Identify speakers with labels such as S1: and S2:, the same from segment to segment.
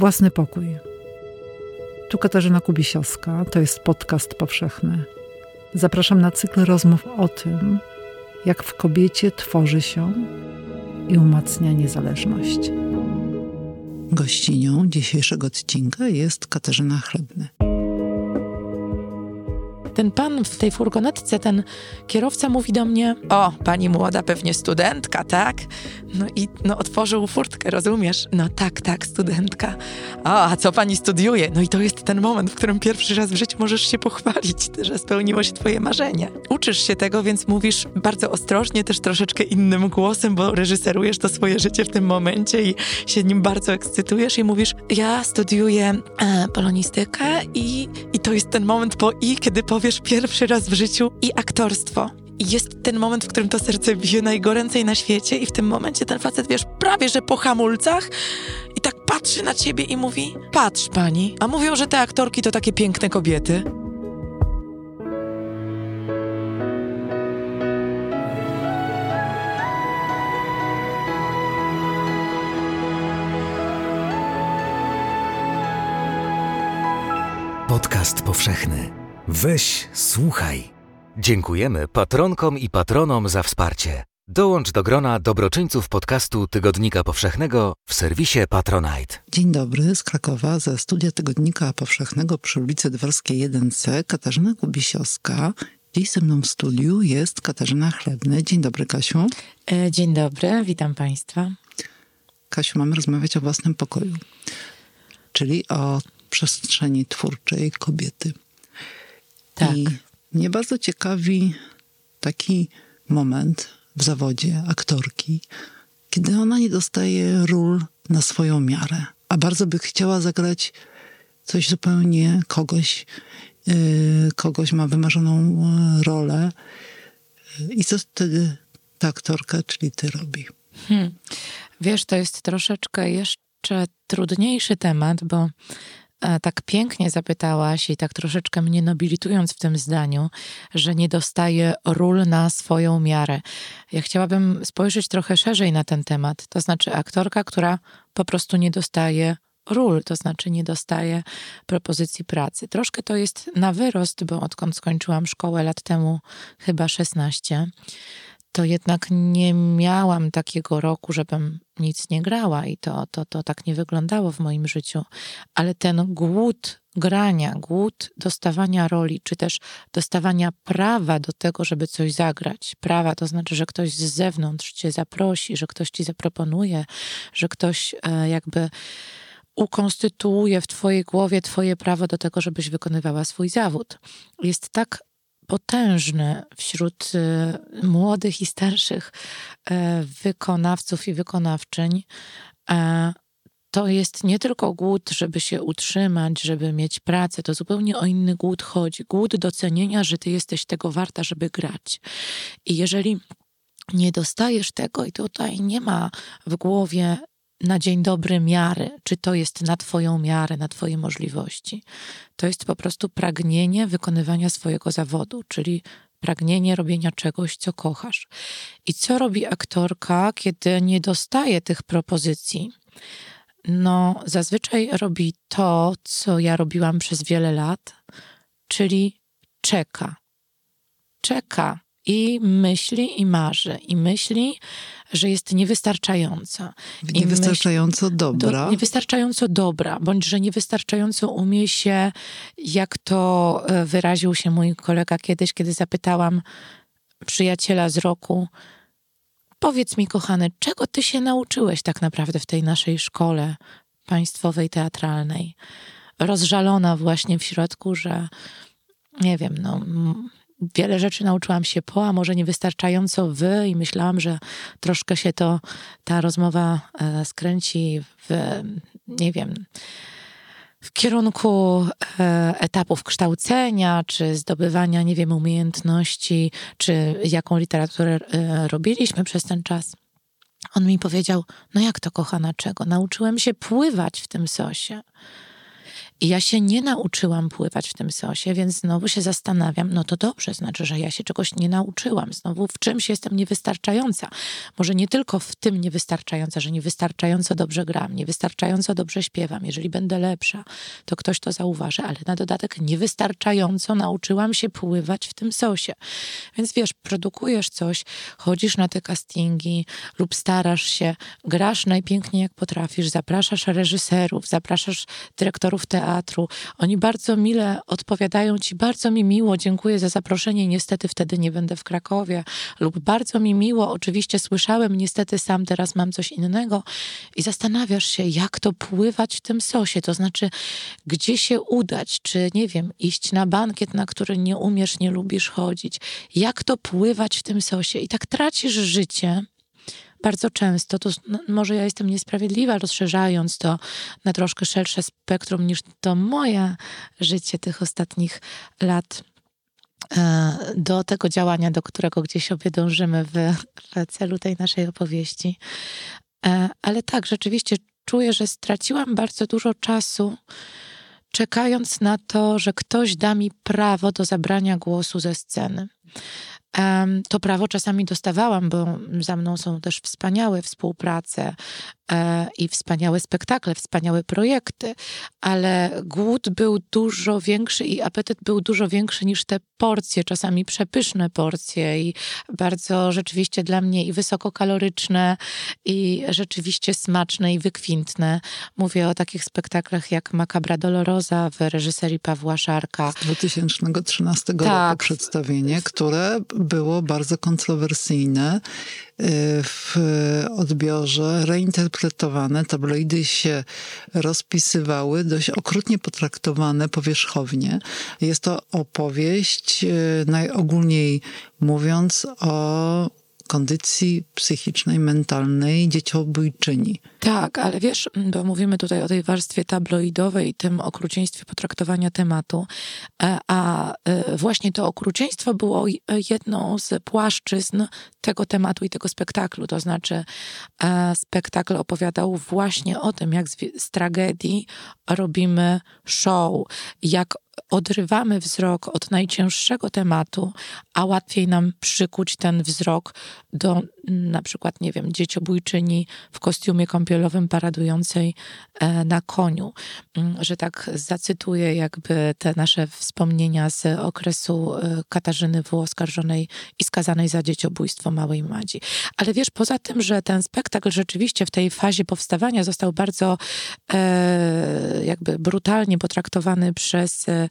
S1: Własny pokój. Tu Katarzyna Kubisiowska, to jest podcast powszechny. Zapraszam na cykl rozmów o tym, jak w kobiecie tworzy się i umacnia niezależność. Gościnią dzisiejszego odcinka jest Katarzyna Chlebny.
S2: Ten pan w tej furgonetce, ten kierowca mówi do mnie: O, pani młoda, pewnie studentka, tak? No i no, otworzył furtkę, rozumiesz? No tak, tak, studentka. O, a co pani studiuje? No i to jest ten moment, w którym pierwszy raz w życiu możesz się pochwalić, że spełniło się twoje marzenie. Uczysz się tego, więc mówisz bardzo ostrożnie, też troszeczkę innym głosem, bo reżyserujesz to swoje życie w tym momencie i się nim bardzo ekscytujesz i mówisz: Ja studiuję e, polonistykę i, i to jest ten moment po i, kiedy powiesz pierwszy raz w życiu i aktorstwo. Jest ten moment, w którym to serce bije najgoręcej na świecie i w tym momencie ten facet, wiesz, prawie że po hamulcach i tak patrzy na ciebie i mówi, patrz pani, a mówią, że te aktorki to takie piękne kobiety.
S3: Podcast powszechny. Weź, słuchaj. Dziękujemy patronkom i patronom za wsparcie. Dołącz do grona dobroczyńców podcastu Tygodnika Powszechnego w serwisie Patronite.
S1: Dzień dobry, z Krakowa, ze studia Tygodnika Powszechnego przy ulicy Dworskiej 1C, Katarzyna Kubisiowska. Dziś ze mną w studiu jest Katarzyna Chlebny. Dzień dobry, Kasiu.
S2: E, dzień dobry, witam Państwa.
S1: Kasiu, mamy rozmawiać o własnym pokoju, czyli o przestrzeni twórczej kobiety.
S2: Tak.
S1: I mnie bardzo ciekawi taki moment w zawodzie aktorki, kiedy ona nie dostaje ról na swoją miarę, a bardzo by chciała zagrać coś zupełnie kogoś, yy, kogoś ma wymarzoną yy, rolę. I co wtedy ta aktorka, czyli ty, robi? Hmm.
S2: Wiesz, to jest troszeczkę jeszcze trudniejszy temat, bo tak pięknie zapytałaś i tak troszeczkę mnie nobilitując w tym zdaniu, że nie dostaje ról na swoją miarę. Ja chciałabym spojrzeć trochę szerzej na ten temat. To znaczy aktorka, która po prostu nie dostaje ról, to znaczy nie dostaje propozycji pracy. Troszkę to jest na wyrost, bo odkąd skończyłam szkołę lat temu, chyba 16, to jednak nie miałam takiego roku, żebym nic nie grała i to, to, to tak nie wyglądało w moim życiu. Ale ten głód grania, głód dostawania roli, czy też dostawania prawa do tego, żeby coś zagrać. Prawa to znaczy, że ktoś z zewnątrz cię zaprosi, że ktoś ci zaproponuje, że ktoś e, jakby ukonstytuuje w twojej głowie twoje prawo do tego, żebyś wykonywała swój zawód. Jest tak potężny wśród y, młodych i starszych e, wykonawców i wykonawczyń. E, to jest nie tylko głód, żeby się utrzymać, żeby mieć pracę, to zupełnie o inny głód chodzi. Głód docenienia, że ty jesteś tego warta, żeby grać. I jeżeli nie dostajesz tego, i tutaj nie ma w głowie na dzień dobry miary, czy to jest na Twoją miarę, na Twoje możliwości. To jest po prostu pragnienie wykonywania swojego zawodu, czyli pragnienie robienia czegoś, co kochasz. I co robi aktorka, kiedy nie dostaje tych propozycji? No, zazwyczaj robi to, co ja robiłam przez wiele lat, czyli czeka. Czeka i myśli i marzy. I myśli, że jest niewystarczająca.
S1: Niewystarczająco myśl, dobra.
S2: Do, niewystarczająco dobra, bądź że niewystarczająco umie się, jak to e, wyraził się mój kolega kiedyś, kiedy zapytałam przyjaciela z roku, powiedz mi, kochany, czego ty się nauczyłeś tak naprawdę w tej naszej szkole państwowej teatralnej? Rozżalona właśnie w środku, że nie wiem, no wiele rzeczy nauczyłam się po, a może niewystarczająco wy i myślałam, że troszkę się to, ta rozmowa e, skręci w, nie wiem, w kierunku e, etapów kształcenia, czy zdobywania, nie wiem, umiejętności, czy jaką literaturę e, robiliśmy przez ten czas. On mi powiedział: No jak to, kochana, czego? Nauczyłem się pływać w tym sosie. I ja się nie nauczyłam pływać w tym sosie, więc znowu się zastanawiam, no to dobrze, znaczy, że ja się czegoś nie nauczyłam. Znowu w czymś jestem niewystarczająca. Może nie tylko w tym niewystarczająca, że niewystarczająco dobrze gram, niewystarczająco dobrze śpiewam. Jeżeli będę lepsza, to ktoś to zauważy, ale na dodatek niewystarczająco nauczyłam się pływać w tym sosie. Więc wiesz, produkujesz coś, chodzisz na te castingi lub starasz się, grasz najpiękniej jak potrafisz, zapraszasz reżyserów, zapraszasz dyrektorów teatru. Oni bardzo mile odpowiadają ci, bardzo mi miło, dziękuję za zaproszenie, niestety wtedy nie będę w Krakowie. Lub bardzo mi miło, oczywiście słyszałem, niestety sam teraz mam coś innego. I zastanawiasz się, jak to pływać w tym sosie, to znaczy, gdzie się udać, czy nie wiem, iść na bankiet, na który nie umiesz, nie lubisz chodzić. Jak to pływać w tym sosie? I tak tracisz życie bardzo często, to no, może ja jestem niesprawiedliwa, rozszerzając to na troszkę szersze spektrum niż to moje życie tych ostatnich lat e, do tego działania, do którego gdzieś obie dążymy w, w celu tej naszej opowieści. E, ale tak, rzeczywiście czuję, że straciłam bardzo dużo czasu czekając na to, że ktoś da mi prawo do zabrania głosu ze sceny. To prawo czasami dostawałam, bo za mną są też wspaniałe współprace i wspaniałe spektakle, wspaniałe projekty, ale głód był dużo większy i apetyt był dużo większy niż te porcje, czasami przepyszne porcje i bardzo rzeczywiście dla mnie i wysokokaloryczne i rzeczywiście smaczne i wykwintne. Mówię o takich spektaklach jak Macabra Dolorosa w reżyserii Pawła Szarka.
S1: Z 2013 tak. roku przedstawienie, które było bardzo kontrowersyjne w odbiorze, reinterpretowane, tabloidy się rozpisywały, dość okrutnie potraktowane powierzchownie. Jest to opowieść, y, najogólniej mówiąc, o kondycji psychicznej, mentalnej dzieciobójczyni.
S2: Tak, ale wiesz, bo mówimy tutaj o tej warstwie tabloidowej tym okrucieństwie potraktowania tematu, e, a e, właśnie to okrucieństwo było jedną z płaszczyzn tego tematu i tego spektaklu. To znaczy, e, spektakl opowiadał właśnie o tym, jak z, z tragedii robimy show, jak odrywamy wzrok od najcięższego tematu, a łatwiej nam przykuć ten wzrok do mm, na przykład, nie wiem, dzieciobójczyni w kostiumie kąpielowym paradującej e, na koniu. Mm, że tak zacytuję jakby te nasze wspomnienia z okresu e, Katarzyny W. oskarżonej i skazanej za dzieciobójstwo małej Madzi. Ale wiesz, poza tym, że ten spektakl rzeczywiście w tej fazie powstawania został bardzo e, jakby brutalnie potraktowany przez Y,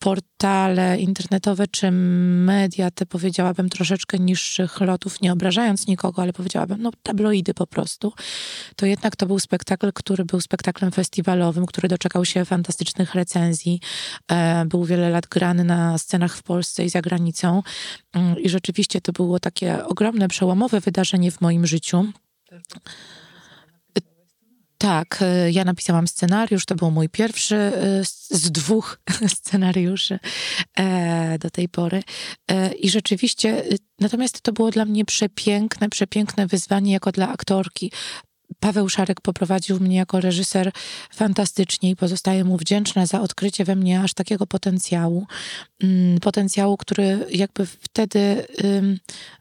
S2: portale internetowe czy media, te powiedziałabym troszeczkę niższych lotów, nie obrażając nikogo, ale powiedziałabym, no tabloidy po prostu, to jednak to był spektakl, który był spektaklem festiwalowym, który doczekał się fantastycznych recenzji, e, był wiele lat grany na scenach w Polsce i za granicą mm, i rzeczywiście to było takie ogromne, przełomowe wydarzenie w moim życiu. Tak, e, ja napisałam scenariusz, to był mój pierwszy e, z dwóch scenariuszy e, do tej pory. I rzeczywiście, natomiast to było dla mnie przepiękne, przepiękne wyzwanie jako dla aktorki. Paweł Szarek poprowadził mnie jako reżyser fantastycznie i pozostaję mu wdzięczna za odkrycie we mnie aż takiego potencjału. Mm, potencjału, który jakby wtedy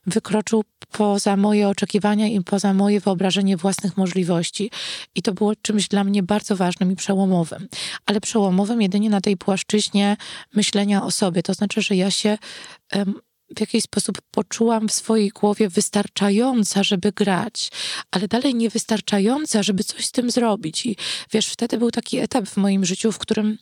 S2: wykroczył poza moje oczekiwania i poza moje wyobrażenie własnych możliwości. I to było czymś dla mnie bardzo ważnym i przełomowym. Ale przełomowym jedynie na tej płaszczyźnie myślenia o sobie. To znaczy, że ja się w jakiś sposób poczułam w swojej głowie wystarczająca, żeby grać, ale dalej niewystarczająca, żeby coś z tym zrobić. I wiesz, wtedy był taki etap w moim życiu, w którym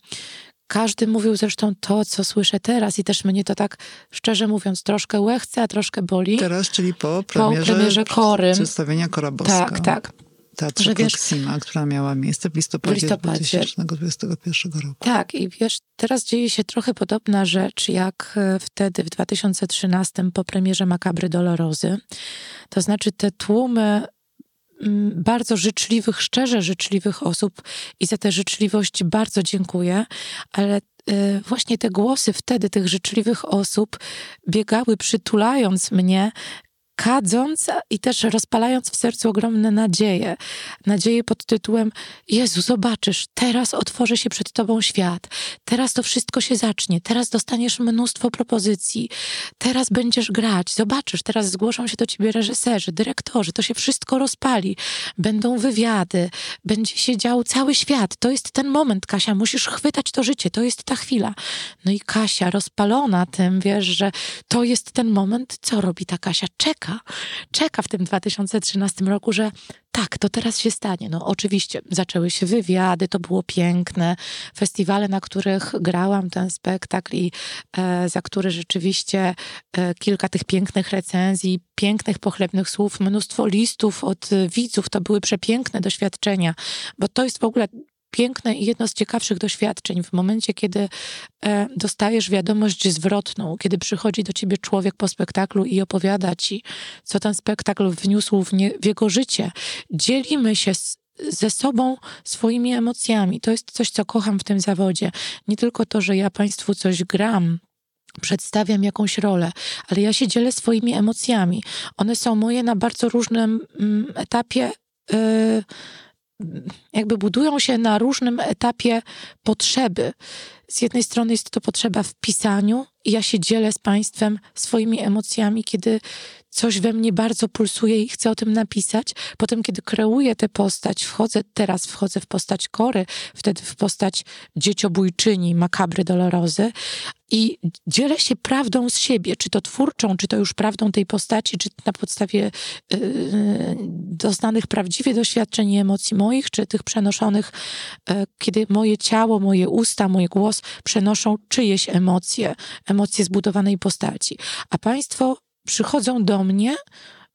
S2: każdy mówił zresztą to, co słyszę teraz i też mnie to tak, szczerze mówiąc, troszkę łechce, a troszkę boli.
S1: Teraz, czyli po premierze, po premierze
S2: Kory.
S1: przedstawienia Kora Boska.
S2: Tak, tak.
S1: Teatrze że wiesz, Proxima, która miała miejsce w listopadzie, w listopadzie 2021 roku.
S2: Tak, i wiesz, teraz dzieje się trochę podobna rzecz, jak e, wtedy w 2013 po premierze Makabry Dolorozy. To znaczy te tłumy bardzo życzliwych, szczerze życzliwych osób i za tę życzliwość bardzo dziękuję, ale e, właśnie te głosy wtedy tych życzliwych osób biegały przytulając mnie kadząc i też rozpalając w sercu ogromne nadzieje. Nadzieje pod tytułem Jezu, zobaczysz, teraz otworzy się przed Tobą świat, teraz to wszystko się zacznie, teraz dostaniesz mnóstwo propozycji, teraz będziesz grać, zobaczysz, teraz zgłoszą się do Ciebie reżyserzy, dyrektorzy, to się wszystko rozpali, będą wywiady, będzie się dział cały świat. To jest ten moment, Kasia, musisz chwytać to życie, to jest ta chwila. No i Kasia, rozpalona tym, wiesz, że to jest ten moment, co robi ta Kasia? Czeka. Czeka w tym 2013 roku, że tak, to teraz się stanie. No oczywiście zaczęły się wywiady, to było piękne. Festiwale, na których grałam ten spektakl i e, za który rzeczywiście e, kilka tych pięknych recenzji, pięknych, pochlebnych słów, mnóstwo listów od widzów, to były przepiękne doświadczenia, bo to jest w ogóle piękne i jedno z ciekawszych doświadczeń w momencie, kiedy e, dostajesz wiadomość zwrotną, kiedy przychodzi do ciebie człowiek po spektaklu i opowiada ci, co ten spektakl wniósł w, nie, w jego życie. Dzielimy się z, ze sobą swoimi emocjami. To jest coś, co kocham w tym zawodzie. Nie tylko to, że ja Państwu coś gram, przedstawiam jakąś rolę, ale ja się dzielę swoimi emocjami. One są moje na bardzo różnym mm, etapie. Yy, jakby budują się na różnym etapie potrzeby. Z jednej strony jest to potrzeba w pisaniu, i ja się dzielę z Państwem swoimi emocjami, kiedy coś we mnie bardzo pulsuje i chcę o tym napisać. Potem, kiedy kreuję tę postać, wchodzę, teraz wchodzę w postać Kory, wtedy w postać dzieciobójczyni Makabry Dolorozy i dzielę się prawdą z siebie, czy to twórczą, czy to już prawdą tej postaci, czy na podstawie yy, doznanych prawdziwie doświadczeń i emocji moich, czy tych przenoszonych, yy, kiedy moje ciało, moje usta, mój głos przenoszą czyjeś emocje, emocje zbudowanej postaci. A Państwo przychodzą do mnie,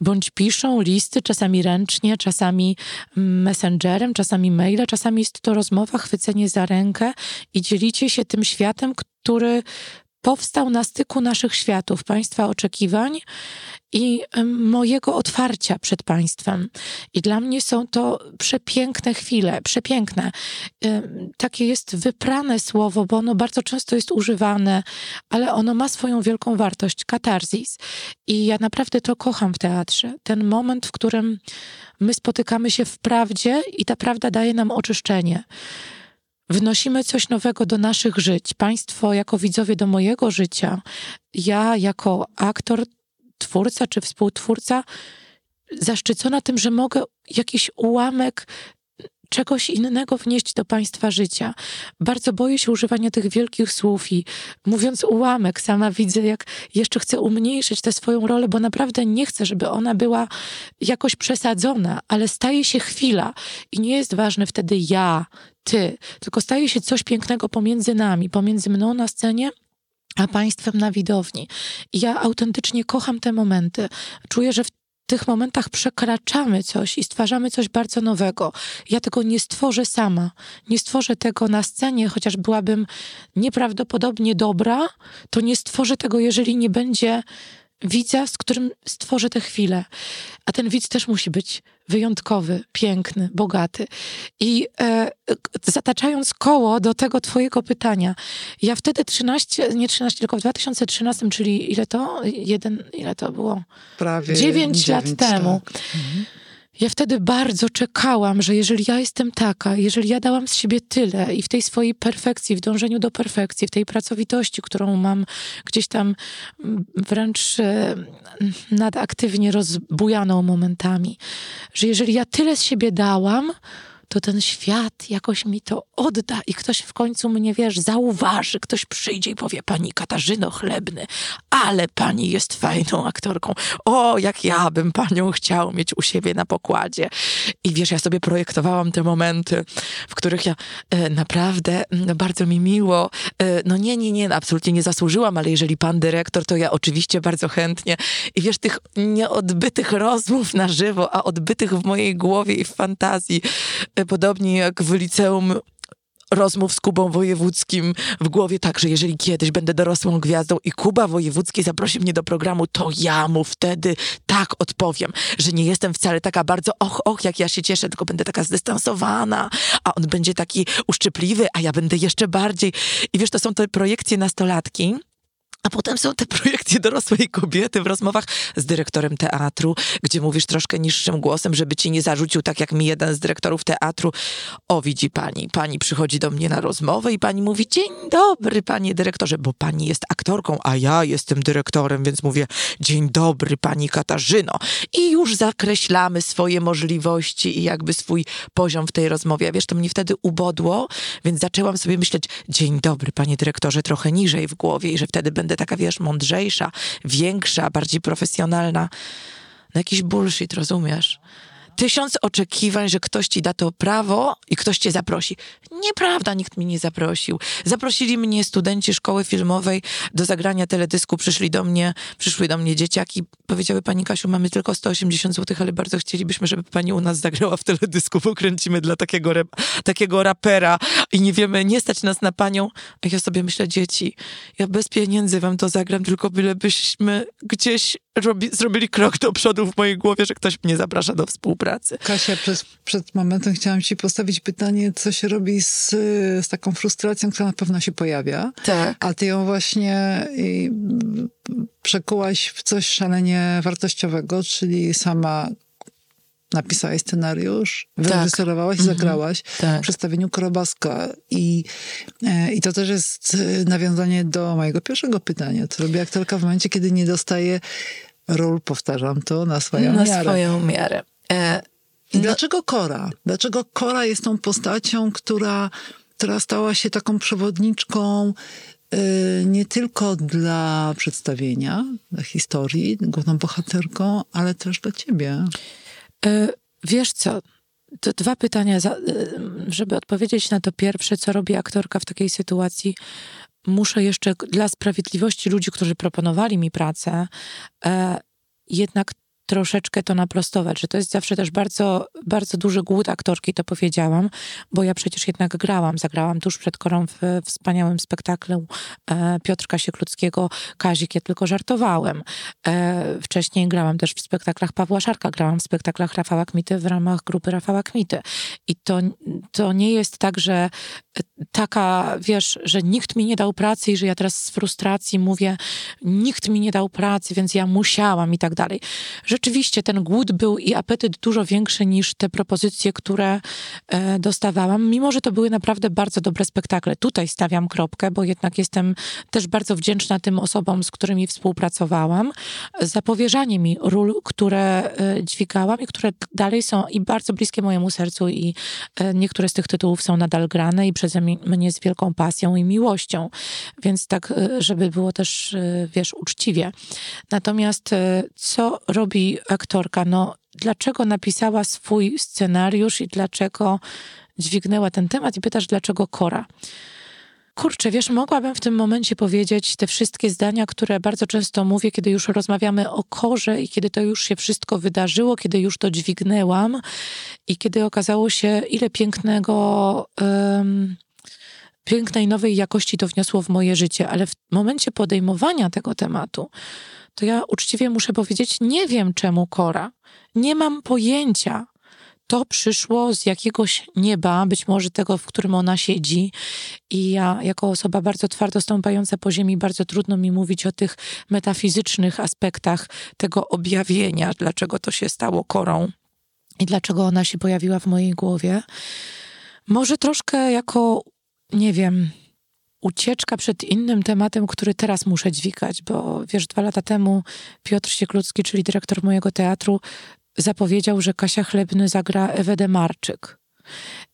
S2: bądź piszą listy, czasami ręcznie, czasami messengerem, czasami maile, czasami jest to rozmowa, chwycenie za rękę i dzielicie się tym światem, który powstał na styku naszych światów, Państwa oczekiwań i mojego otwarcia przed Państwem. I dla mnie są to przepiękne chwile, przepiękne. Takie jest wyprane słowo, bo ono bardzo często jest używane, ale ono ma swoją wielką wartość katarzis. I ja naprawdę to kocham w teatrze. Ten moment, w którym my spotykamy się w prawdzie i ta prawda daje nam oczyszczenie wnosimy coś nowego do naszych żyć. Państwo jako widzowie do mojego życia, ja jako aktor, twórca czy współtwórca, zaszczycona tym, że mogę jakiś ułamek czegoś innego wnieść do państwa życia. Bardzo boję się używania tych wielkich słów i mówiąc ułamek, sama widzę, jak jeszcze chcę umniejszyć tę swoją rolę, bo naprawdę nie chcę, żeby ona była jakoś przesadzona, ale staje się chwila i nie jest ważne wtedy ja, ty, tylko staje się coś pięknego pomiędzy nami, pomiędzy mną na scenie a państwem na widowni. Ja autentycznie kocham te momenty. Czuję, że w tych momentach przekraczamy coś i stwarzamy coś bardzo nowego. Ja tego nie stworzę sama. Nie stworzę tego na scenie, chociaż byłabym nieprawdopodobnie dobra, to nie stworzę tego, jeżeli nie będzie widza, z którym stworzę tę chwilę. A ten widz też musi być wyjątkowy, piękny, bogaty. I e, zataczając koło do tego twojego pytania, ja wtedy 13, nie 13, tylko w 2013, czyli ile to? Jeden, ile to było?
S1: Prawie
S2: 9, lat temu.
S1: Tak. Mhm.
S2: Ja wtedy bardzo czekałam, że jeżeli ja jestem taka, jeżeli ja dałam z siebie tyle i w tej swojej perfekcji, w dążeniu do perfekcji, w tej pracowitości, którą mam gdzieś tam mm, wręcz e, nadaktywnie rozbujaną momentami, że jeżeli ja tyle z siebie dałam, to ten świat jakoś mi to odda i ktoś w końcu mnie, wiesz, zauważy, ktoś przyjdzie i powie, pani Katarzyno Chlebny, ale pani jest fajną aktorką. O, jak ja bym panią chciał mieć u siebie na pokładzie. I wiesz, ja sobie projektowałam te momenty, w których ja e, naprawdę no, bardzo mi miło, e, no nie, nie, nie, absolutnie nie zasłużyłam, ale jeżeli pan dyrektor, to ja oczywiście bardzo chętnie. I wiesz, tych nieodbytych rozmów na żywo, a odbytych w mojej głowie i w fantazji, e, podobnie jak w liceum rozmów z Kubą Wojewódzkim w głowie, tak, że jeżeli kiedyś będę dorosłą gwiazdą i Kuba Wojewódzki zaprosi mnie do programu, to ja mu wtedy tak odpowiem, że nie jestem wcale taka bardzo och, och, jak ja się cieszę, tylko będę taka zdystansowana, a on będzie taki uszczypliwy, a ja będę jeszcze bardziej. I wiesz, to są te projekcje nastolatki, A potem są te projekcje dorosłej kobiety w rozmowach z dyrektorem teatru, gdzie mówisz troszkę niższym głosem, żeby ci nie zarzucił, tak jak mi jeden z dyrektorów teatru. O, widzi pani, pani przychodzi do mnie na rozmowę i pani mówi: Dzień dobry, panie dyrektorze, bo pani jest aktorką, a ja jestem dyrektorem, więc mówię: Dzień dobry, pani Katarzyno. I już zakreślamy swoje możliwości i jakby swój poziom w tej rozmowie. A wiesz, to mnie wtedy ubodło, więc zaczęłam sobie myśleć: Dzień dobry, panie dyrektorze, trochę niżej w głowie i że wtedy będę taka, wiesz, mądrzejsza, większa, bardziej profesjonalna. No jakiś bullshit, rozumiesz? Tysiąc oczekiwań, że ktoś ci da to prawo i ktoś cię zaprosi. Nieprawda, nikt mnie nie zaprosił. Zaprosili mnie studenci szkoły filmowej do zagrania teledysku. Przyszli do mnie, przyszły do mnie dzieciaki. Powiedziały pani Kasiu, mamy tylko 180 zł, ale bardzo chcielibyśmy, żeby pani u nas zagrała w teledysku, bo kręcimy dla takiego, takiego rapera i nie wiemy, nie stać nas na panią. A ja sobie myślę, dzieci, ja bez pieniędzy wam to zagram, tylko bylebyśmy gdzieś robi, zrobili krok do przodu w mojej głowie, że ktoś mnie zaprasza do współpracy.
S1: Kasia, przed, przed momentem chciałam ci postawić pytanie, co się robi z, z taką frustracją, która na pewno się pojawia.
S2: Tak.
S1: A ty ją właśnie przekułaś w coś szalenie wartościowego, czyli sama napisałaś scenariusz, tak. wyreżyserowałaś i mhm. zagrałaś tak. w przedstawieniu Korobaska. I, e, I to też jest e, nawiązanie do mojego pierwszego pytania. Co robi aktorka w momencie, kiedy nie dostaje ról, powtarzam to, na swoją
S2: na
S1: miarę.
S2: Na swoją miarę. E,
S1: I no... dlaczego Kora? Dlaczego Kora jest tą postacią, która, która stała się taką przewodniczką e, nie tylko dla przedstawienia, dla historii, główną bohaterką, ale też dla ciebie.
S2: E, wiesz co? To dwa pytania, e, żeby odpowiedzieć na to pierwsze, co robi aktorka w takiej sytuacji. Muszę jeszcze dla sprawiedliwości ludzi, którzy proponowali mi pracę, e, jednak troszeczkę to naprostować, że to jest zawsze też bardzo, bardzo duży głód aktorki, to powiedziałam, bo ja przecież jednak grałam, zagrałam tuż przed korą w wspaniałym spektaklu e, Piotrka Siekludzkiego Kazik, ja tylko żartowałem. E, wcześniej grałam też w spektaklach Pawła Szarka, grałam w spektaklach Rafała Kmity w ramach grupy Rafała Kmity. I to, to nie jest tak, że taka, wiesz, że nikt mi nie dał pracy i że ja teraz z frustracji mówię, nikt mi nie dał pracy, więc ja musiałam i tak dalej. Rzeczywiście ten głód był i apetyt dużo większy niż te propozycje, które e, dostawałam, mimo że to były naprawdę bardzo dobre spektakle. Tutaj stawiam kropkę, bo jednak jestem też bardzo wdzięczna tym osobom, z którymi współpracowałam, za powierzanie mi ról, które e, dźwigałam i które dalej są i bardzo bliskie mojemu sercu i e, niektóre z tych tytułów są nadal grane i przeze mnie z wielką pasją i miłością. Więc tak, żeby było też, wiesz, uczciwie. Natomiast co robi aktorka? No, dlaczego napisała swój scenariusz i dlaczego dźwignęła ten temat? I pytasz, dlaczego Kora? Kurczę, wiesz, mogłabym w tym momencie powiedzieć te wszystkie zdania, które bardzo często mówię, kiedy już rozmawiamy o korze i kiedy to już się wszystko wydarzyło, kiedy już to dźwignęłam i kiedy okazało się, ile pięknego. Um, pięknej, nowej jakości to wniosło w moje życie, ale w momencie podejmowania tego tematu, to ja uczciwie muszę powiedzieć, nie wiem czemu Kora. Nie mam pojęcia. To przyszło z jakiegoś nieba, być może tego, w którym ona siedzi. I ja, jako osoba bardzo twardo stąpająca po ziemi, bardzo trudno mi mówić o tych metafizycznych aspektach tego objawienia, dlaczego to się stało korą i dlaczego ona się pojawiła w mojej głowie. Może troszkę jako nie wiem, ucieczka przed innym tematem, który teraz muszę dźwigać, bo wiesz, dwa lata temu Piotr Sieklucki, czyli dyrektor mojego teatru, zapowiedział, że Kasia Chlebny zagra Ewę Demarczyk.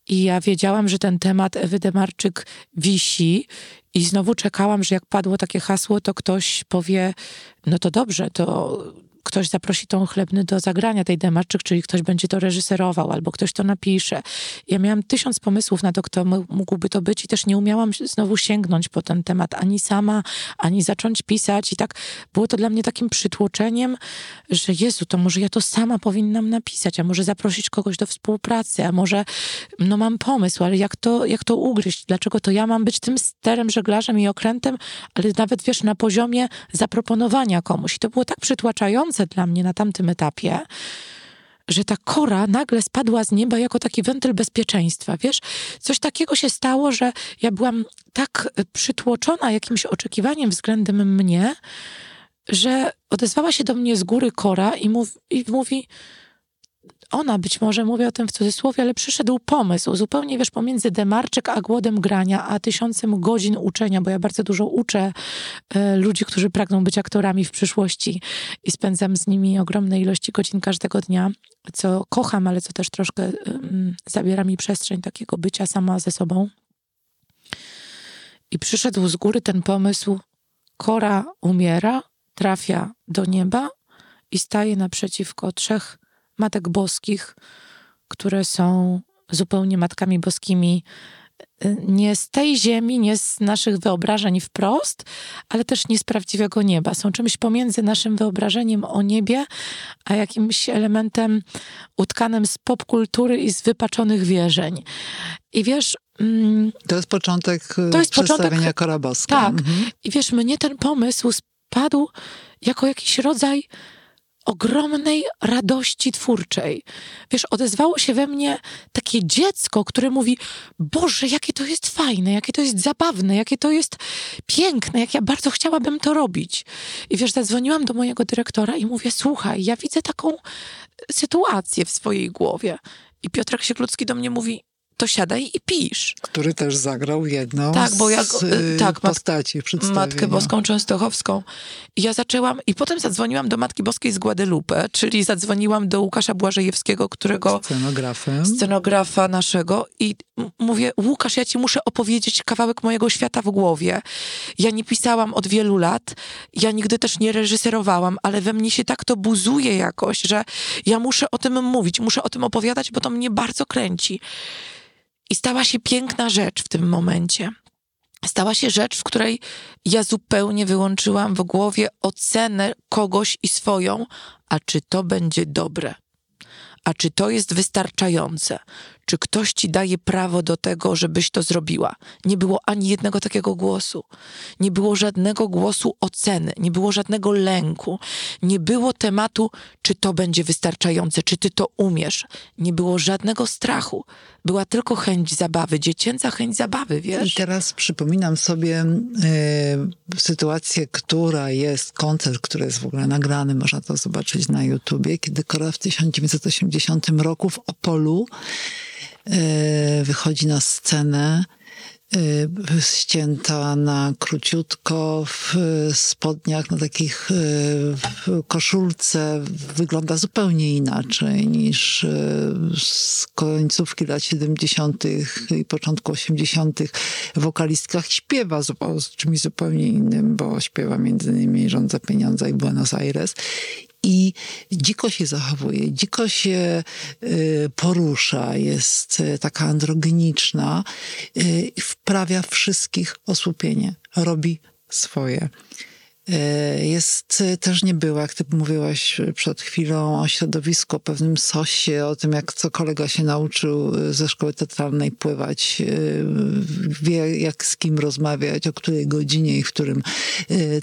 S2: I ja wiedziałam, że ten temat Ewy Demarczyk wisi i znowu czekałam, że jak padło takie hasło, to ktoś powie, no to dobrze, to ktoś zaprosi tą chlebny do zagrania tej demarczyk, czyli ktoś będzie to reżyserował, albo ktoś to napisze. Ja miałam tysiąc pomysłów na to, kto mógłby to być i też nie umiałam znowu sięgnąć po ten temat ani sama, ani zacząć pisać i tak było to dla mnie takim przytłoczeniem, że Jezu, to może ja to sama powinnam napisać, a może zaprosić kogoś do współpracy, a może no mam pomysł, ale jak to, jak to ugryźć? Dlaczego to ja mam być tym sterem, żeglarzem i okrętem, ale nawet wiesz, na poziomie zaproponowania komuś. I to było tak przytłaczające, dla mnie na tamtym etapie, że ta kora nagle spadła z nieba jako taki wentyl bezpieczeństwa. Wiesz, coś takiego się stało, że ja byłam tak przytłoczona jakimś oczekiwaniem względem mnie, że odezwała się do mnie z góry kora i, mów, i mówi ona być może, mówię o tym w cudzysłowie, ale przyszedł pomysł, zupełnie wiesz, pomiędzy demarczyk a głodem grania, a tysiącem godzin uczenia, bo ja bardzo dużo uczę e, ludzi, którzy pragną być aktorami w przyszłości i spędzam z nimi ogromne ilości godzin każdego dnia, co kocham, ale co też troszkę e, zabiera mi przestrzeń takiego bycia sama ze sobą. I przyszedł z góry ten pomysł, Kora umiera, trafia do nieba i staje naprzeciwko trzech Matek Boskich, które są zupełnie Matkami Boskimi y, nie z tej ziemi, nie z naszych wyobrażeń wprost, ale też nie z prawdziwego nieba. Są czymś pomiędzy naszym wyobrażeniem o niebie, a jakimś elementem utkanym z popkultury i z wypaczonych wierzeń. I wiesz...
S1: Mm, to jest początek y, to jest przedstawienia początek, Koraboska.
S2: Tak. Mhm. I wiesz, mnie ten pomysł spadł jako jakiś rodzaj ogromnej radości twórczej. Wiesz, odezwało się we mnie takie dziecko, które mówi: Boże, jakie to jest fajne, jakie to jest zabawne, jakie to jest piękne, jak ja bardzo chciałabym to robić. I wiesz, zadzwoniłam do mojego dyrektora i mówię: Słuchaj, ja widzę taką sytuację w swojej głowie. I Piotrek Sieklucki do mnie mówi: to siadaj i pisz.
S1: Który też zagrał jedną tak, bo jak, z y, tak, postaci przedstawienia.
S2: Matkę Boską Częstochowską. I ja zaczęłam, i potem zadzwoniłam do Matki Boskiej z Guadalupe, czyli zadzwoniłam do Łukasza Błażejewskiego, którego...
S1: Scenografem.
S2: Scenografa naszego. I mówię, Łukasz, ja ci muszę opowiedzieć kawałek mojego świata w głowie. Ja nie pisałam od wielu lat, ja nigdy też nie reżyserowałam, ale we mnie się tak to buzuje jakoś, że ja muszę o tym mówić, muszę o tym opowiadać, bo to mnie bardzo kręci. I stała się piękna rzecz w tym momencie. Stała się rzecz, w której ja zupełnie wyłączyłam w głowie ocenę kogoś i swoją, a czy to będzie dobre, a czy to jest wystarczające, czy ktoś ci daje prawo do tego, żebyś to zrobiła. Nie było ani jednego takiego głosu. Nie było żadnego głosu oceny, nie było żadnego lęku. Nie było tematu, czy to będzie wystarczające, czy ty to umiesz. Nie było żadnego strachu. Była tylko chęć zabawy, dziecięca chęć zabawy, wiesz?
S1: I teraz przypominam sobie y, sytuację, która jest, koncert, który jest w ogóle nagrany, można to zobaczyć na YouTubie, kiedy Kora w 1980 roku w Opolu wychodzi na scenę e, ścięta na króciutko w spodniach, na takich e, koszulce wygląda zupełnie inaczej niż z końcówki lat 70. i początku 80. wokalistkach śpiewa z czymś zupełnie innym, bo śpiewa między innymi Rząd za pieniądze i Buenos Aires i dziko się zachowuje, dziko się y, porusza, jest y, taka androgeniczna, y, wprawia wszystkich osłupienie, robi swoje. Jest też nie było, jak ty mówiłaś przed chwilą o środowisku, o pewnym sosie, o tym, jak co kolega się nauczył ze szkoły teatralnej pływać, wie jak z kim rozmawiać, o której godzinie i w którym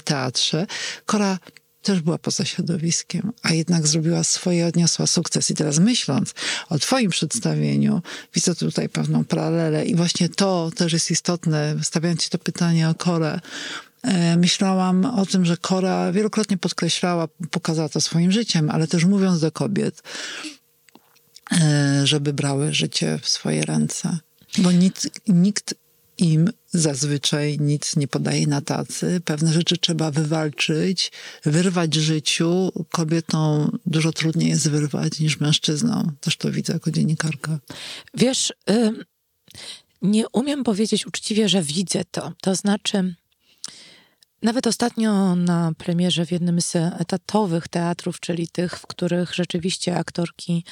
S1: teatrze. Kora też była poza środowiskiem, a jednak zrobiła swoje, odniosła sukces. I teraz myśląc o Twoim przedstawieniu, widzę tutaj pewną paralelę i właśnie to też jest istotne, stawiając Ci to pytanie o Korę. E, myślałam o tym, że Kora wielokrotnie podkreślała, pokazała to swoim życiem, ale też mówiąc do kobiet, e, żeby brały życie w swoje ręce. Bo nikt, nikt im zazwyczaj nic nie podaje na tacy. Pewne rzeczy trzeba wywalczyć, wyrwać życiu. Kobietom dużo trudniej jest wyrwać niż mężczyznom. Też to widzę jako dziennikarka.
S2: Wiesz, y, nie umiem powiedzieć uczciwie, że widzę to. To znaczy, nawet ostatnio na premierze w jednym z etatowych teatrów, czyli tych, w których rzeczywiście aktorki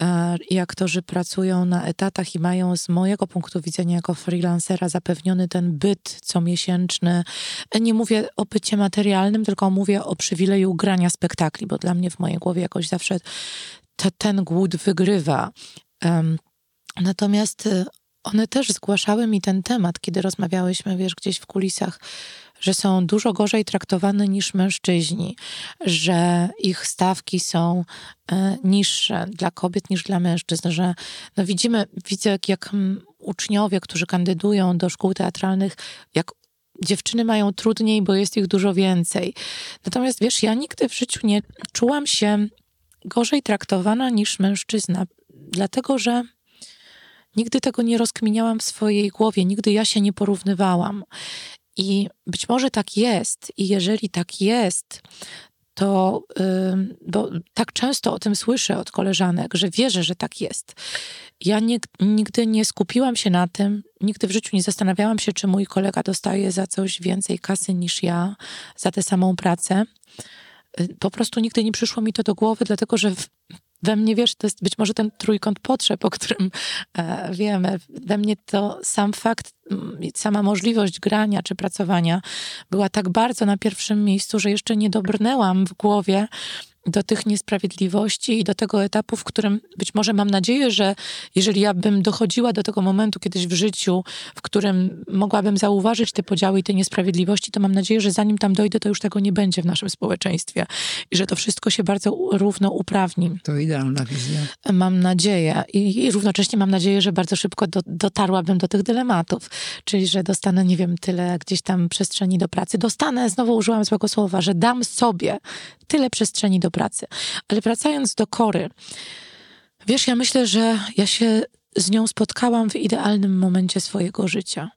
S2: e, i aktorzy pracują na etatach i mają z mojego punktu widzenia jako freelancera zapewniony ten byt comiesięczny. Nie mówię o bycie materialnym, tylko mówię o przywileju grania spektakli, bo dla mnie w mojej głowie jakoś zawsze te, ten głód wygrywa. Natomiast e, one też zgłaszały mi ten temat, kiedy rozmawiałyśmy, wiesz, gdzieś w kulisach że są dużo gorzej traktowane niż mężczyźni, że ich stawki są e, niższe dla kobiet niż dla mężczyzn, że no widzimy, widzę jak, jak uczniowie, którzy kandydują do szkół teatralnych, jak dziewczyny mają trudniej, bo jest ich dużo więcej. Natomiast wiesz, ja nigdy w życiu nie czułam się gorzej traktowana niż mężczyzna, dlatego że nigdy tego nie rozkminiałam w swojej głowie, nigdy ja się nie porównywałam. I być może tak jest, i jeżeli tak jest, to, bo tak często o tym słyszę od koleżanek, że wierzę, że tak jest. Ja nie, nigdy nie skupiłam się na tym, nigdy w życiu nie zastanawiałam się, czy mój kolega dostaje za coś więcej kasy niż ja, za tę samą pracę. Y, po prostu nigdy nie przyszło mi to do głowy, dlatego że we mnie, wiesz, to jest być może ten trójkąt potrzeb, o którym e, wiemy. We mnie to sam fakt, sama możliwość grania czy pracowania była tak bardzo na pierwszym miejscu, że jeszcze nie dobrnęłam w głowie do tych niesprawiedliwości i do tego etapu, w którym być może mam nadzieję, że jeżeli ja bym dochodziła do tego momentu kiedyś w życiu, w którym mogłabym zauważyć te podziały i te niesprawiedliwości, to mam nadzieję, że zanim tam dojdę, to już tego nie będzie w naszym społeczeństwie i że to wszystko się bardzo równo uprawni.
S1: To idealna wizja.
S2: Mam nadzieję i, i równocześnie mam nadzieję, że bardzo szybko do, dotarłabym do tych dylematów, czyli że dostanę, nie wiem, tyle gdzieś tam przestrzeni do pracy. Dostanę, znowu użyłam złego słowa, że dam sobie tyle przestrzeni do pracy. Ale wracając do Kory, wiesz, ja myślę, że ja się z nią spotkałam w idealnym momencie swojego życia.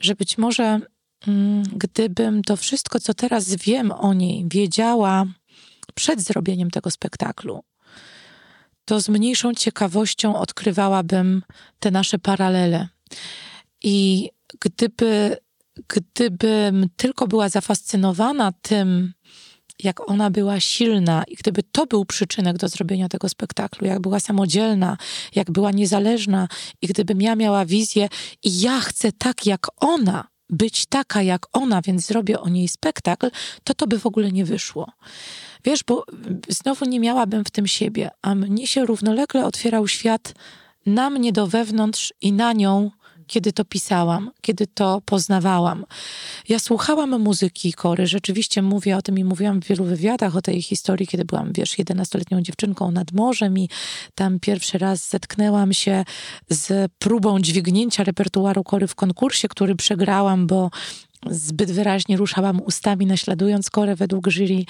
S2: Że być może mm, gdybym to wszystko, co teraz wiem o niej, wiedziała przed zrobieniem tego spektaklu, to z mniejszą ciekawością odkrywałabym te nasze paralele. I gdyby, gdybym tylko była zafascynowana tym, jak ona była silna i gdyby to był przyczynek do zrobienia tego spektaklu, jak była samodzielna, jak była niezależna i gdybym ja miała wizję i ja chcę tak jak ona, być taka jak ona, więc zrobię o niej spektakl, to to by w ogóle nie wyszło. Wiesz, bo znowu nie miałabym w tym siebie, a mnie się równolegle otwierał świat na mnie do wewnątrz i na nią kiedy to pisałam, kiedy to poznawałam. Ja słuchałam muzyki Kory, rzeczywiście mówię o tym i mówiłam w wielu wywiadach o tej historii, kiedy byłam, wiesz, 11-letnią dziewczynką nad morzem i tam pierwszy raz zetknęłam się z próbą dźwignięcia repertuaru Kory w konkursie, który przegrałam, bo zbyt wyraźnie ruszałam ustami, naśladując korę według jury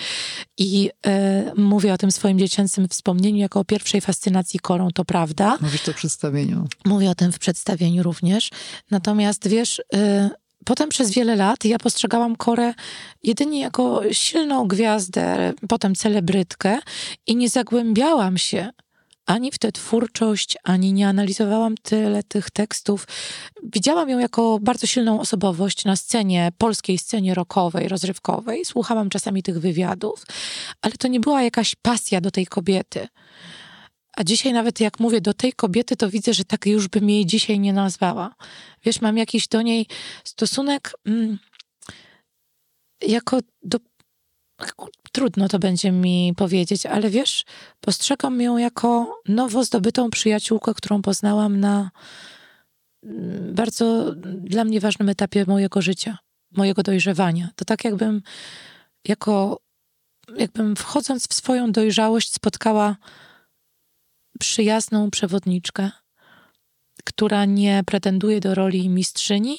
S2: i e, mówię o tym swoim dziecięcym wspomnieniu jako o pierwszej fascynacji korą, to prawda.
S1: Mówisz to w przedstawieniu.
S2: Mówię o tym w przedstawieniu również. Natomiast wiesz, e, potem przez wiele lat ja postrzegałam Korę jedynie jako silną gwiazdę, potem celebrytkę i nie zagłębiałam się ani w tę twórczość, ani nie analizowałam tyle tych tekstów. Widziałam ją jako bardzo silną osobowość na scenie, polskiej scenie rockowej, rozrywkowej. Słuchałam czasami tych wywiadów, ale to nie była jakaś pasja do tej kobiety. A dzisiaj nawet jak mówię do tej kobiety, to widzę, że tak już bym jej dzisiaj nie nazwała. Wiesz, mam jakiś do niej stosunek mm, jako do trudno to będzie mi powiedzieć, ale wiesz, postrzegam ją jako nowo zdobytą przyjaciółkę, którą poznałam na mm, bardzo dla mnie ważnym etapie mojego życia, mojego dojrzewania. To tak jakbym jako jakbym wchodząc w swoją dojrzałość spotkała przyjazną przewodniczkę, która nie pretenduje do roli mistrzyni,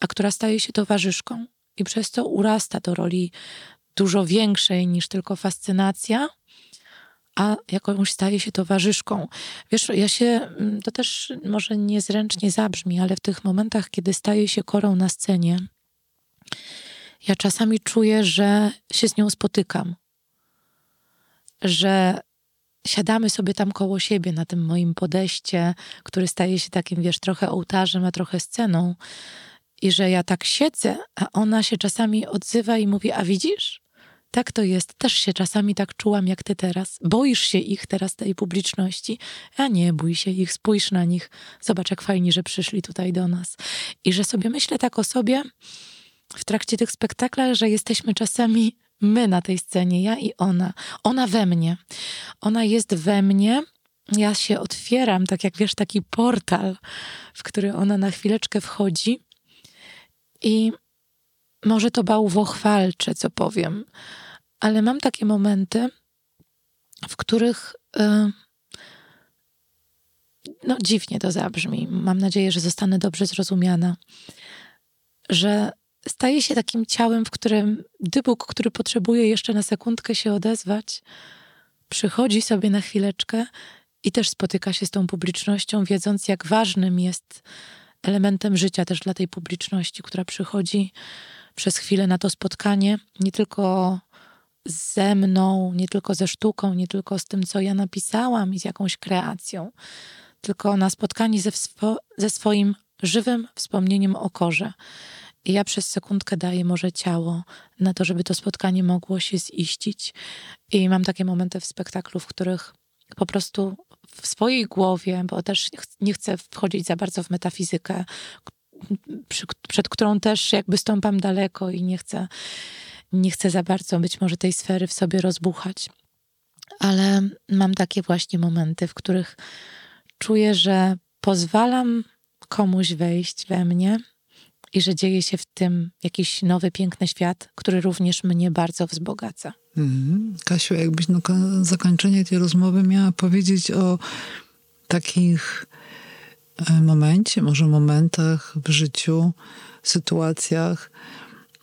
S2: a która staje się towarzyszką i przez to urasta do roli dużo większej niż tylko fascynacja, a jakąś staje się towarzyszką. Wiesz, ja się, mm, to też może niezręcznie zabrzmi, ale w tych momentach, kiedy staje się korą na scenie, ja czasami czuję, że się z nią spotykam. Że siadamy sobie tam koło siebie na tym moim podejście, który staje się takim, wiesz, trochę ołtarzem, a trochę sceną. I że ja tak siedzę, a ona się czasami odzywa i mówi: A widzisz? Tak to jest. Też się czasami tak czułam jak ty teraz. Boisz się ich teraz, tej publiczności. A nie bój się ich, spójrz na nich. Zobacz, jak fajnie, że przyszli tutaj do nas. I że sobie myślę tak o sobie w trakcie tych spektakli, że jesteśmy czasami my na tej scenie, ja i ona. Ona we mnie. Ona jest we mnie. Ja się otwieram, tak jak wiesz, taki portal, w który ona na chwileczkę wchodzi. I może to bałwochwalcze, co powiem, ale mam takie momenty, w których y, no dziwnie to zabrzmi. Mam nadzieję, że zostanę dobrze zrozumiana, że staje się takim ciałem, w którym dybuk, który potrzebuje jeszcze na sekundkę się odezwać, przychodzi sobie na chwileczkę i też spotyka się z tą publicznością, wiedząc, jak ważnym jest elementem życia też dla tej publiczności, która przychodzi przez chwilę na to spotkanie, nie tylko ze mną, nie tylko ze sztuką, nie tylko z tym, co ja napisałam i z jakąś kreacją, tylko na spotkanie ze, ze swoim żywym wspomnieniem o korze. I ja przez sekundkę daję może ciało na to, żeby to spotkanie mogło się ziścić. I mam takie momenty w spektaklu, w których po prostu w swojej głowie, bo też nie chcę wchodzić za bardzo w metafizykę, przy, przed którą też jakby stąpam daleko i nie chcę, nie chcę za bardzo być może tej sfery w sobie rozbuchać. Ale mam takie właśnie momenty, w których czuję, że pozwalam komuś wejść we mnie i że dzieje się w tym jakiś nowy, piękny świat, który również mnie bardzo wzbogaca.
S1: Mhm. Kasiu, jakbyś na zakończenie tej rozmowy miała powiedzieć o takich momencie, może momentach w życiu, sytuacjach,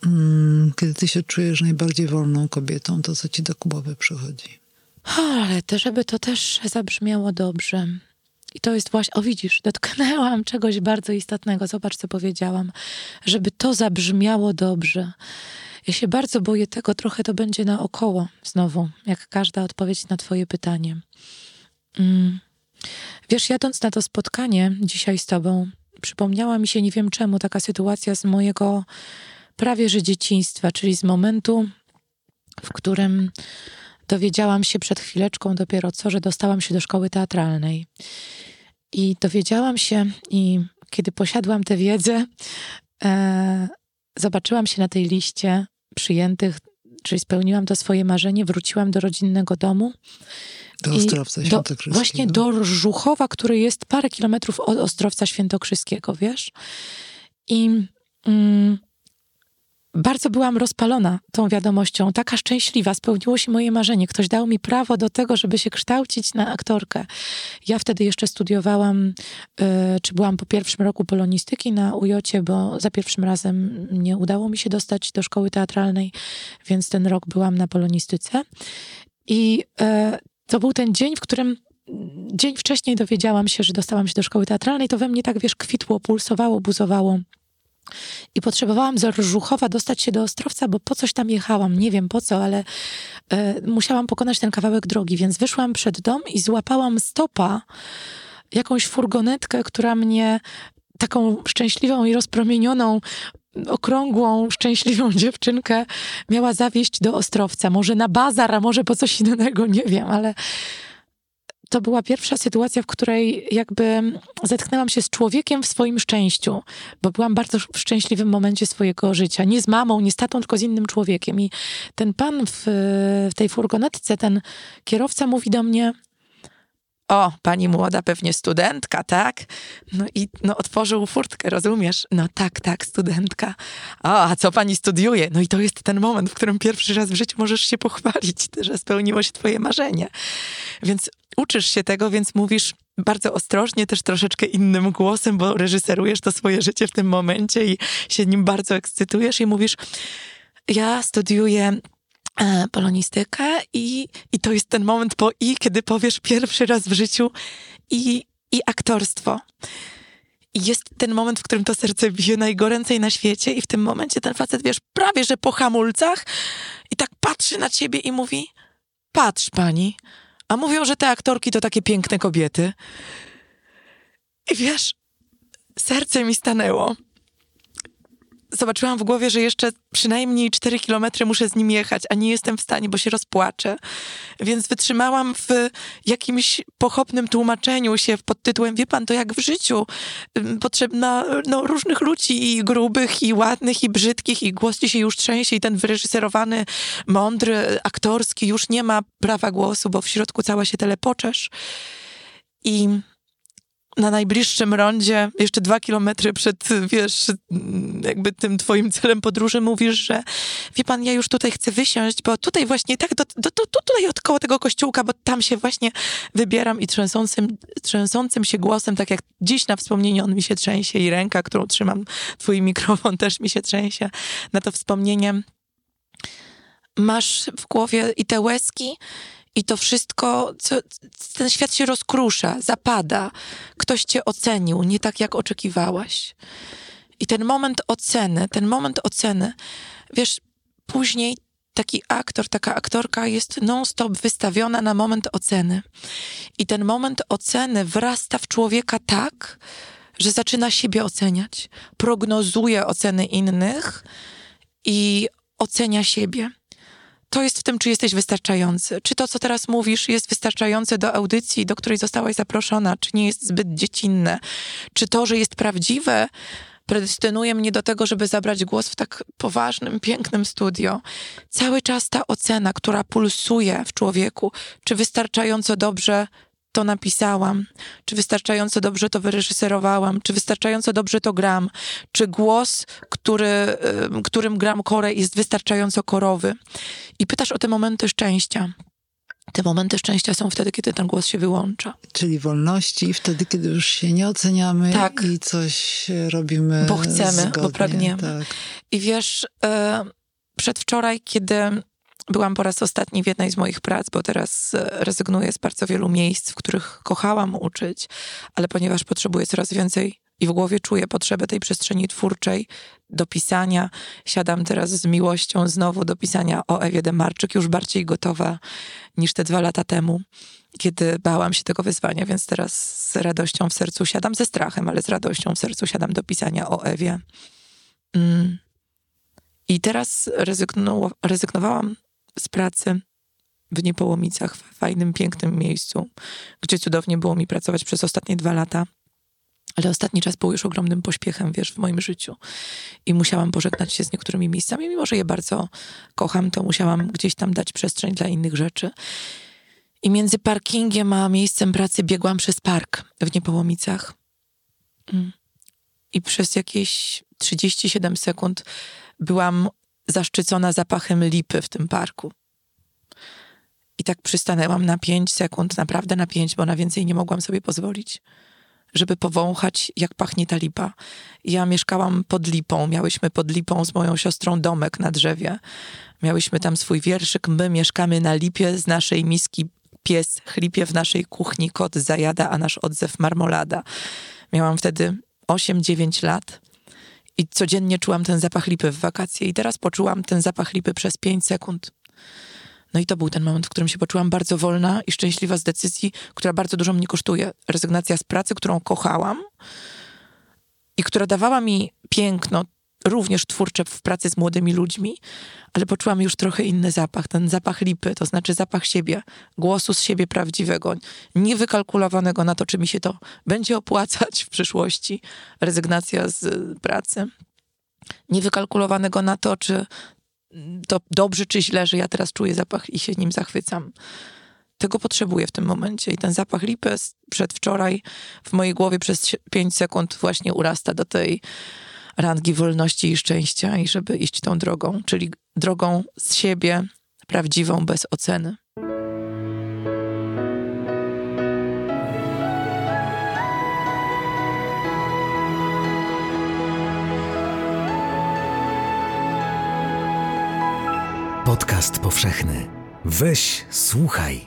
S1: mm, kiedy ty się czujesz najbardziej wolną kobietą, to co ci do głowy przychodzi?
S2: Ale to, żeby to też zabrzmiało dobrze. I to jest właśnie, o widzisz, dotknęłam czegoś bardzo istotnego. Zobacz, co powiedziałam. Żeby to zabrzmiało dobrze. Ja się bardzo boję tego, trochę to będzie naokoło znowu, jak każda odpowiedź na Twoje pytanie. Mm. Wiesz, jadąc na to spotkanie dzisiaj z Tobą, przypomniała mi się, nie wiem czemu, taka sytuacja z mojego prawie że dzieciństwa, czyli z momentu, w którym dowiedziałam się przed chwileczką dopiero co, że dostałam się do szkoły teatralnej. I dowiedziałam się, i kiedy posiadłam tę wiedzę, e, zobaczyłam się na tej liście przyjętych, czyli spełniłam to swoje marzenie, wróciłam do rodzinnego domu.
S1: Do Ostrowca Świętokrzyskiego.
S2: Właśnie do Żuchowa, który jest parę kilometrów od Ostrowca Świętokrzyskiego, wiesz? I mm, bardzo byłam rozpalona tą wiadomością, taka szczęśliwa, spełniło się moje marzenie. Ktoś dał mi prawo do tego, żeby się kształcić na aktorkę. Ja wtedy jeszcze studiowałam, e, czy byłam po pierwszym roku polonistyki na Ujocie, bo za pierwszym razem nie udało mi się dostać do szkoły teatralnej, więc ten rok byłam na polonistyce. I e, to był ten dzień, w którym dzień wcześniej dowiedziałam się, że dostałam się do szkoły teatralnej, to we mnie tak, wiesz, kwitło, pulsowało, buzowało. I potrzebowałam z Rżuchowa dostać się do Ostrowca, bo po coś tam jechałam. Nie wiem po co, ale e, musiałam pokonać ten kawałek drogi, więc wyszłam przed dom i złapałam stopa, jakąś furgonetkę, która mnie taką szczęśliwą i rozpromienioną okrągłą, szczęśliwą dziewczynkę miała zawieść do Ostrowca. Może na bazar, a może po coś innego, nie wiem, ale to była pierwsza sytuacja, w której jakby zetknęłam się z człowiekiem w swoim szczęściu, bo byłam bardzo w szczęśliwym momencie swojego życia. Nie z mamą, nie z tatą, tylko z innym człowiekiem. I ten pan w, w tej furgonetce, ten kierowca mówi do mnie, o, pani młoda, pewnie studentka, tak? No i no, otworzył furtkę, rozumiesz? No tak, tak, studentka. O, a co pani studiuje? No i to jest ten moment, w którym pierwszy raz w życiu możesz się pochwalić, że spełniło się twoje marzenie. Więc uczysz się tego, więc mówisz bardzo ostrożnie, też troszeczkę innym głosem, bo reżyserujesz to swoje życie w tym momencie i się nim bardzo ekscytujesz i mówisz, ja studiuję e, polonistykę i, i to jest ten moment po i, kiedy powiesz pierwszy raz w życiu i, i aktorstwo. Jest ten moment, w którym to serce bije najgoręcej na świecie i w tym momencie ten facet, wiesz, prawie że po hamulcach i tak patrzy na ciebie i mówi, patrz pani, a mówią, że te aktorki to takie piękne kobiety. I wiesz, serce mi stanęło. Zobaczyłam w głowie, że jeszcze przynajmniej 4 kilometry muszę z nim jechać, a nie jestem w stanie, bo się rozpłaczę. Więc wytrzymałam w jakimś pochopnym tłumaczeniu się pod tytułem, wie pan, to jak w życiu. Potrzebna no, różnych ludzi i grubych, i ładnych, i brzydkich, i głos ci się już trzęsie i ten wyreżyserowany, mądry, aktorski już nie ma prawa głosu, bo w środku cała się telepoczesz. I na najbliższym rondzie, jeszcze dwa kilometry przed, wiesz, jakby tym twoim celem podróży, mówisz, że wie pan, ja już tutaj chcę wysiąść, bo tutaj właśnie, tak, do, do, do, tutaj od koło tego kościółka, bo tam się właśnie wybieram i trzęsącym, trzęsącym się głosem, tak jak dziś na wspomnienie on mi się trzęsie i ręka, którą trzymam, twój mikrofon też mi się trzęsie na to wspomnienie. Masz w głowie i te łezki, i to wszystko, co, ten świat się rozkrusza, zapada. Ktoś cię ocenił nie tak, jak oczekiwałaś. I ten moment oceny, ten moment oceny, wiesz, później taki aktor, taka aktorka jest non-stop wystawiona na moment oceny. I ten moment oceny wrasta w człowieka tak, że zaczyna siebie oceniać, prognozuje oceny innych i ocenia siebie to jest w tym, czy jesteś wystarczający. Czy to, co teraz mówisz, jest wystarczające do audycji, do której zostałaś zaproszona, czy nie jest zbyt dziecinne. Czy to, że jest prawdziwe, predestynuje mnie do tego, żeby zabrać głos w tak poważnym, pięknym studio. Cały czas ta ocena, która pulsuje w człowieku, czy wystarczająco dobrze to napisałam, czy wystarczająco dobrze to wyreżyserowałam, czy wystarczająco dobrze to gram, czy głos, który, którym gram korę jest wystarczająco korowy. I pytasz o te momenty szczęścia. Te momenty szczęścia są wtedy, kiedy ten głos się wyłącza.
S1: Czyli wolności, wtedy, kiedy już się nie oceniamy tak. i coś robimy.
S2: Bo chcemy,
S1: zgodnie,
S2: bo pragniemy.
S1: Tak.
S2: I wiesz, e, przedwczoraj, kiedy Byłam po raz ostatni w jednej z moich prac, bo teraz e, rezygnuję z bardzo wielu miejsc, w których kochałam uczyć, ale ponieważ potrzebuję coraz więcej i w głowie czuję potrzebę tej przestrzeni twórczej, do pisania. Siadam teraz z miłością znowu do pisania o Ewie Demarczyk, już bardziej gotowa niż te dwa lata temu, kiedy bałam się tego wyzwania, więc teraz z radością w sercu siadam, ze strachem, ale z radością w sercu siadam do pisania o Ewie. Mm. I teraz rezygnu- rezygnowałam z pracy w Niepołomicach, w fajnym, pięknym miejscu, gdzie cudownie było mi pracować przez ostatnie dwa lata. Ale ostatni czas był już ogromnym pośpiechem, wiesz, w moim życiu. I musiałam pożegnać się z niektórymi miejscami, mimo że je bardzo kocham, to musiałam gdzieś tam dać przestrzeń dla innych rzeczy. I między parkingiem a miejscem pracy biegłam przez park w Niepołomicach. Mm. I przez jakieś 37 sekund byłam zaszczycona zapachem lipy w tym parku. I tak przystanęłam na pięć sekund, naprawdę na pięć, bo na więcej nie mogłam sobie pozwolić, żeby powąchać, jak pachnie ta lipa. Ja mieszkałam pod lipą, miałyśmy pod lipą z moją siostrą domek na drzewie. Miałyśmy tam swój wierszyk, my mieszkamy na lipie, z naszej miski pies chlipie w naszej kuchni, kot zajada, a nasz odzew marmolada. Miałam wtedy 8-9 lat i codziennie czułam ten zapach lipy w wakacje i teraz poczułam ten zapach lipy przez 5 sekund. No i to był ten moment, w którym się poczułam bardzo wolna i szczęśliwa z decyzji, która bardzo dużo mnie kosztuje. Rezygnacja z pracy, którą kochałam i która dawała mi piękno, również twórcze w pracy z młodymi ludźmi, ale poczułam już trochę inny zapach, ten zapach lipy, to znaczy zapach siebie, głosu z siebie prawdziwego, niewykalkulowanego na to, czy mi się to będzie opłacać w przyszłości, rezygnacja z pracy, niewykalkulowanego na to, czy to dobrze czy źle, że ja teraz czuję zapach i się nim zachwycam. Tego potrzebuję w tym momencie. I ten zapach lipy przedwczoraj w mojej głowie przez 5 sekund właśnie urasta do tej rangi wolności i szczęścia i żeby iść tą drogą, czyli drogą z siebie, prawdziwą, bez oceny.
S3: Podcast powszechny. Weź, słuchaj.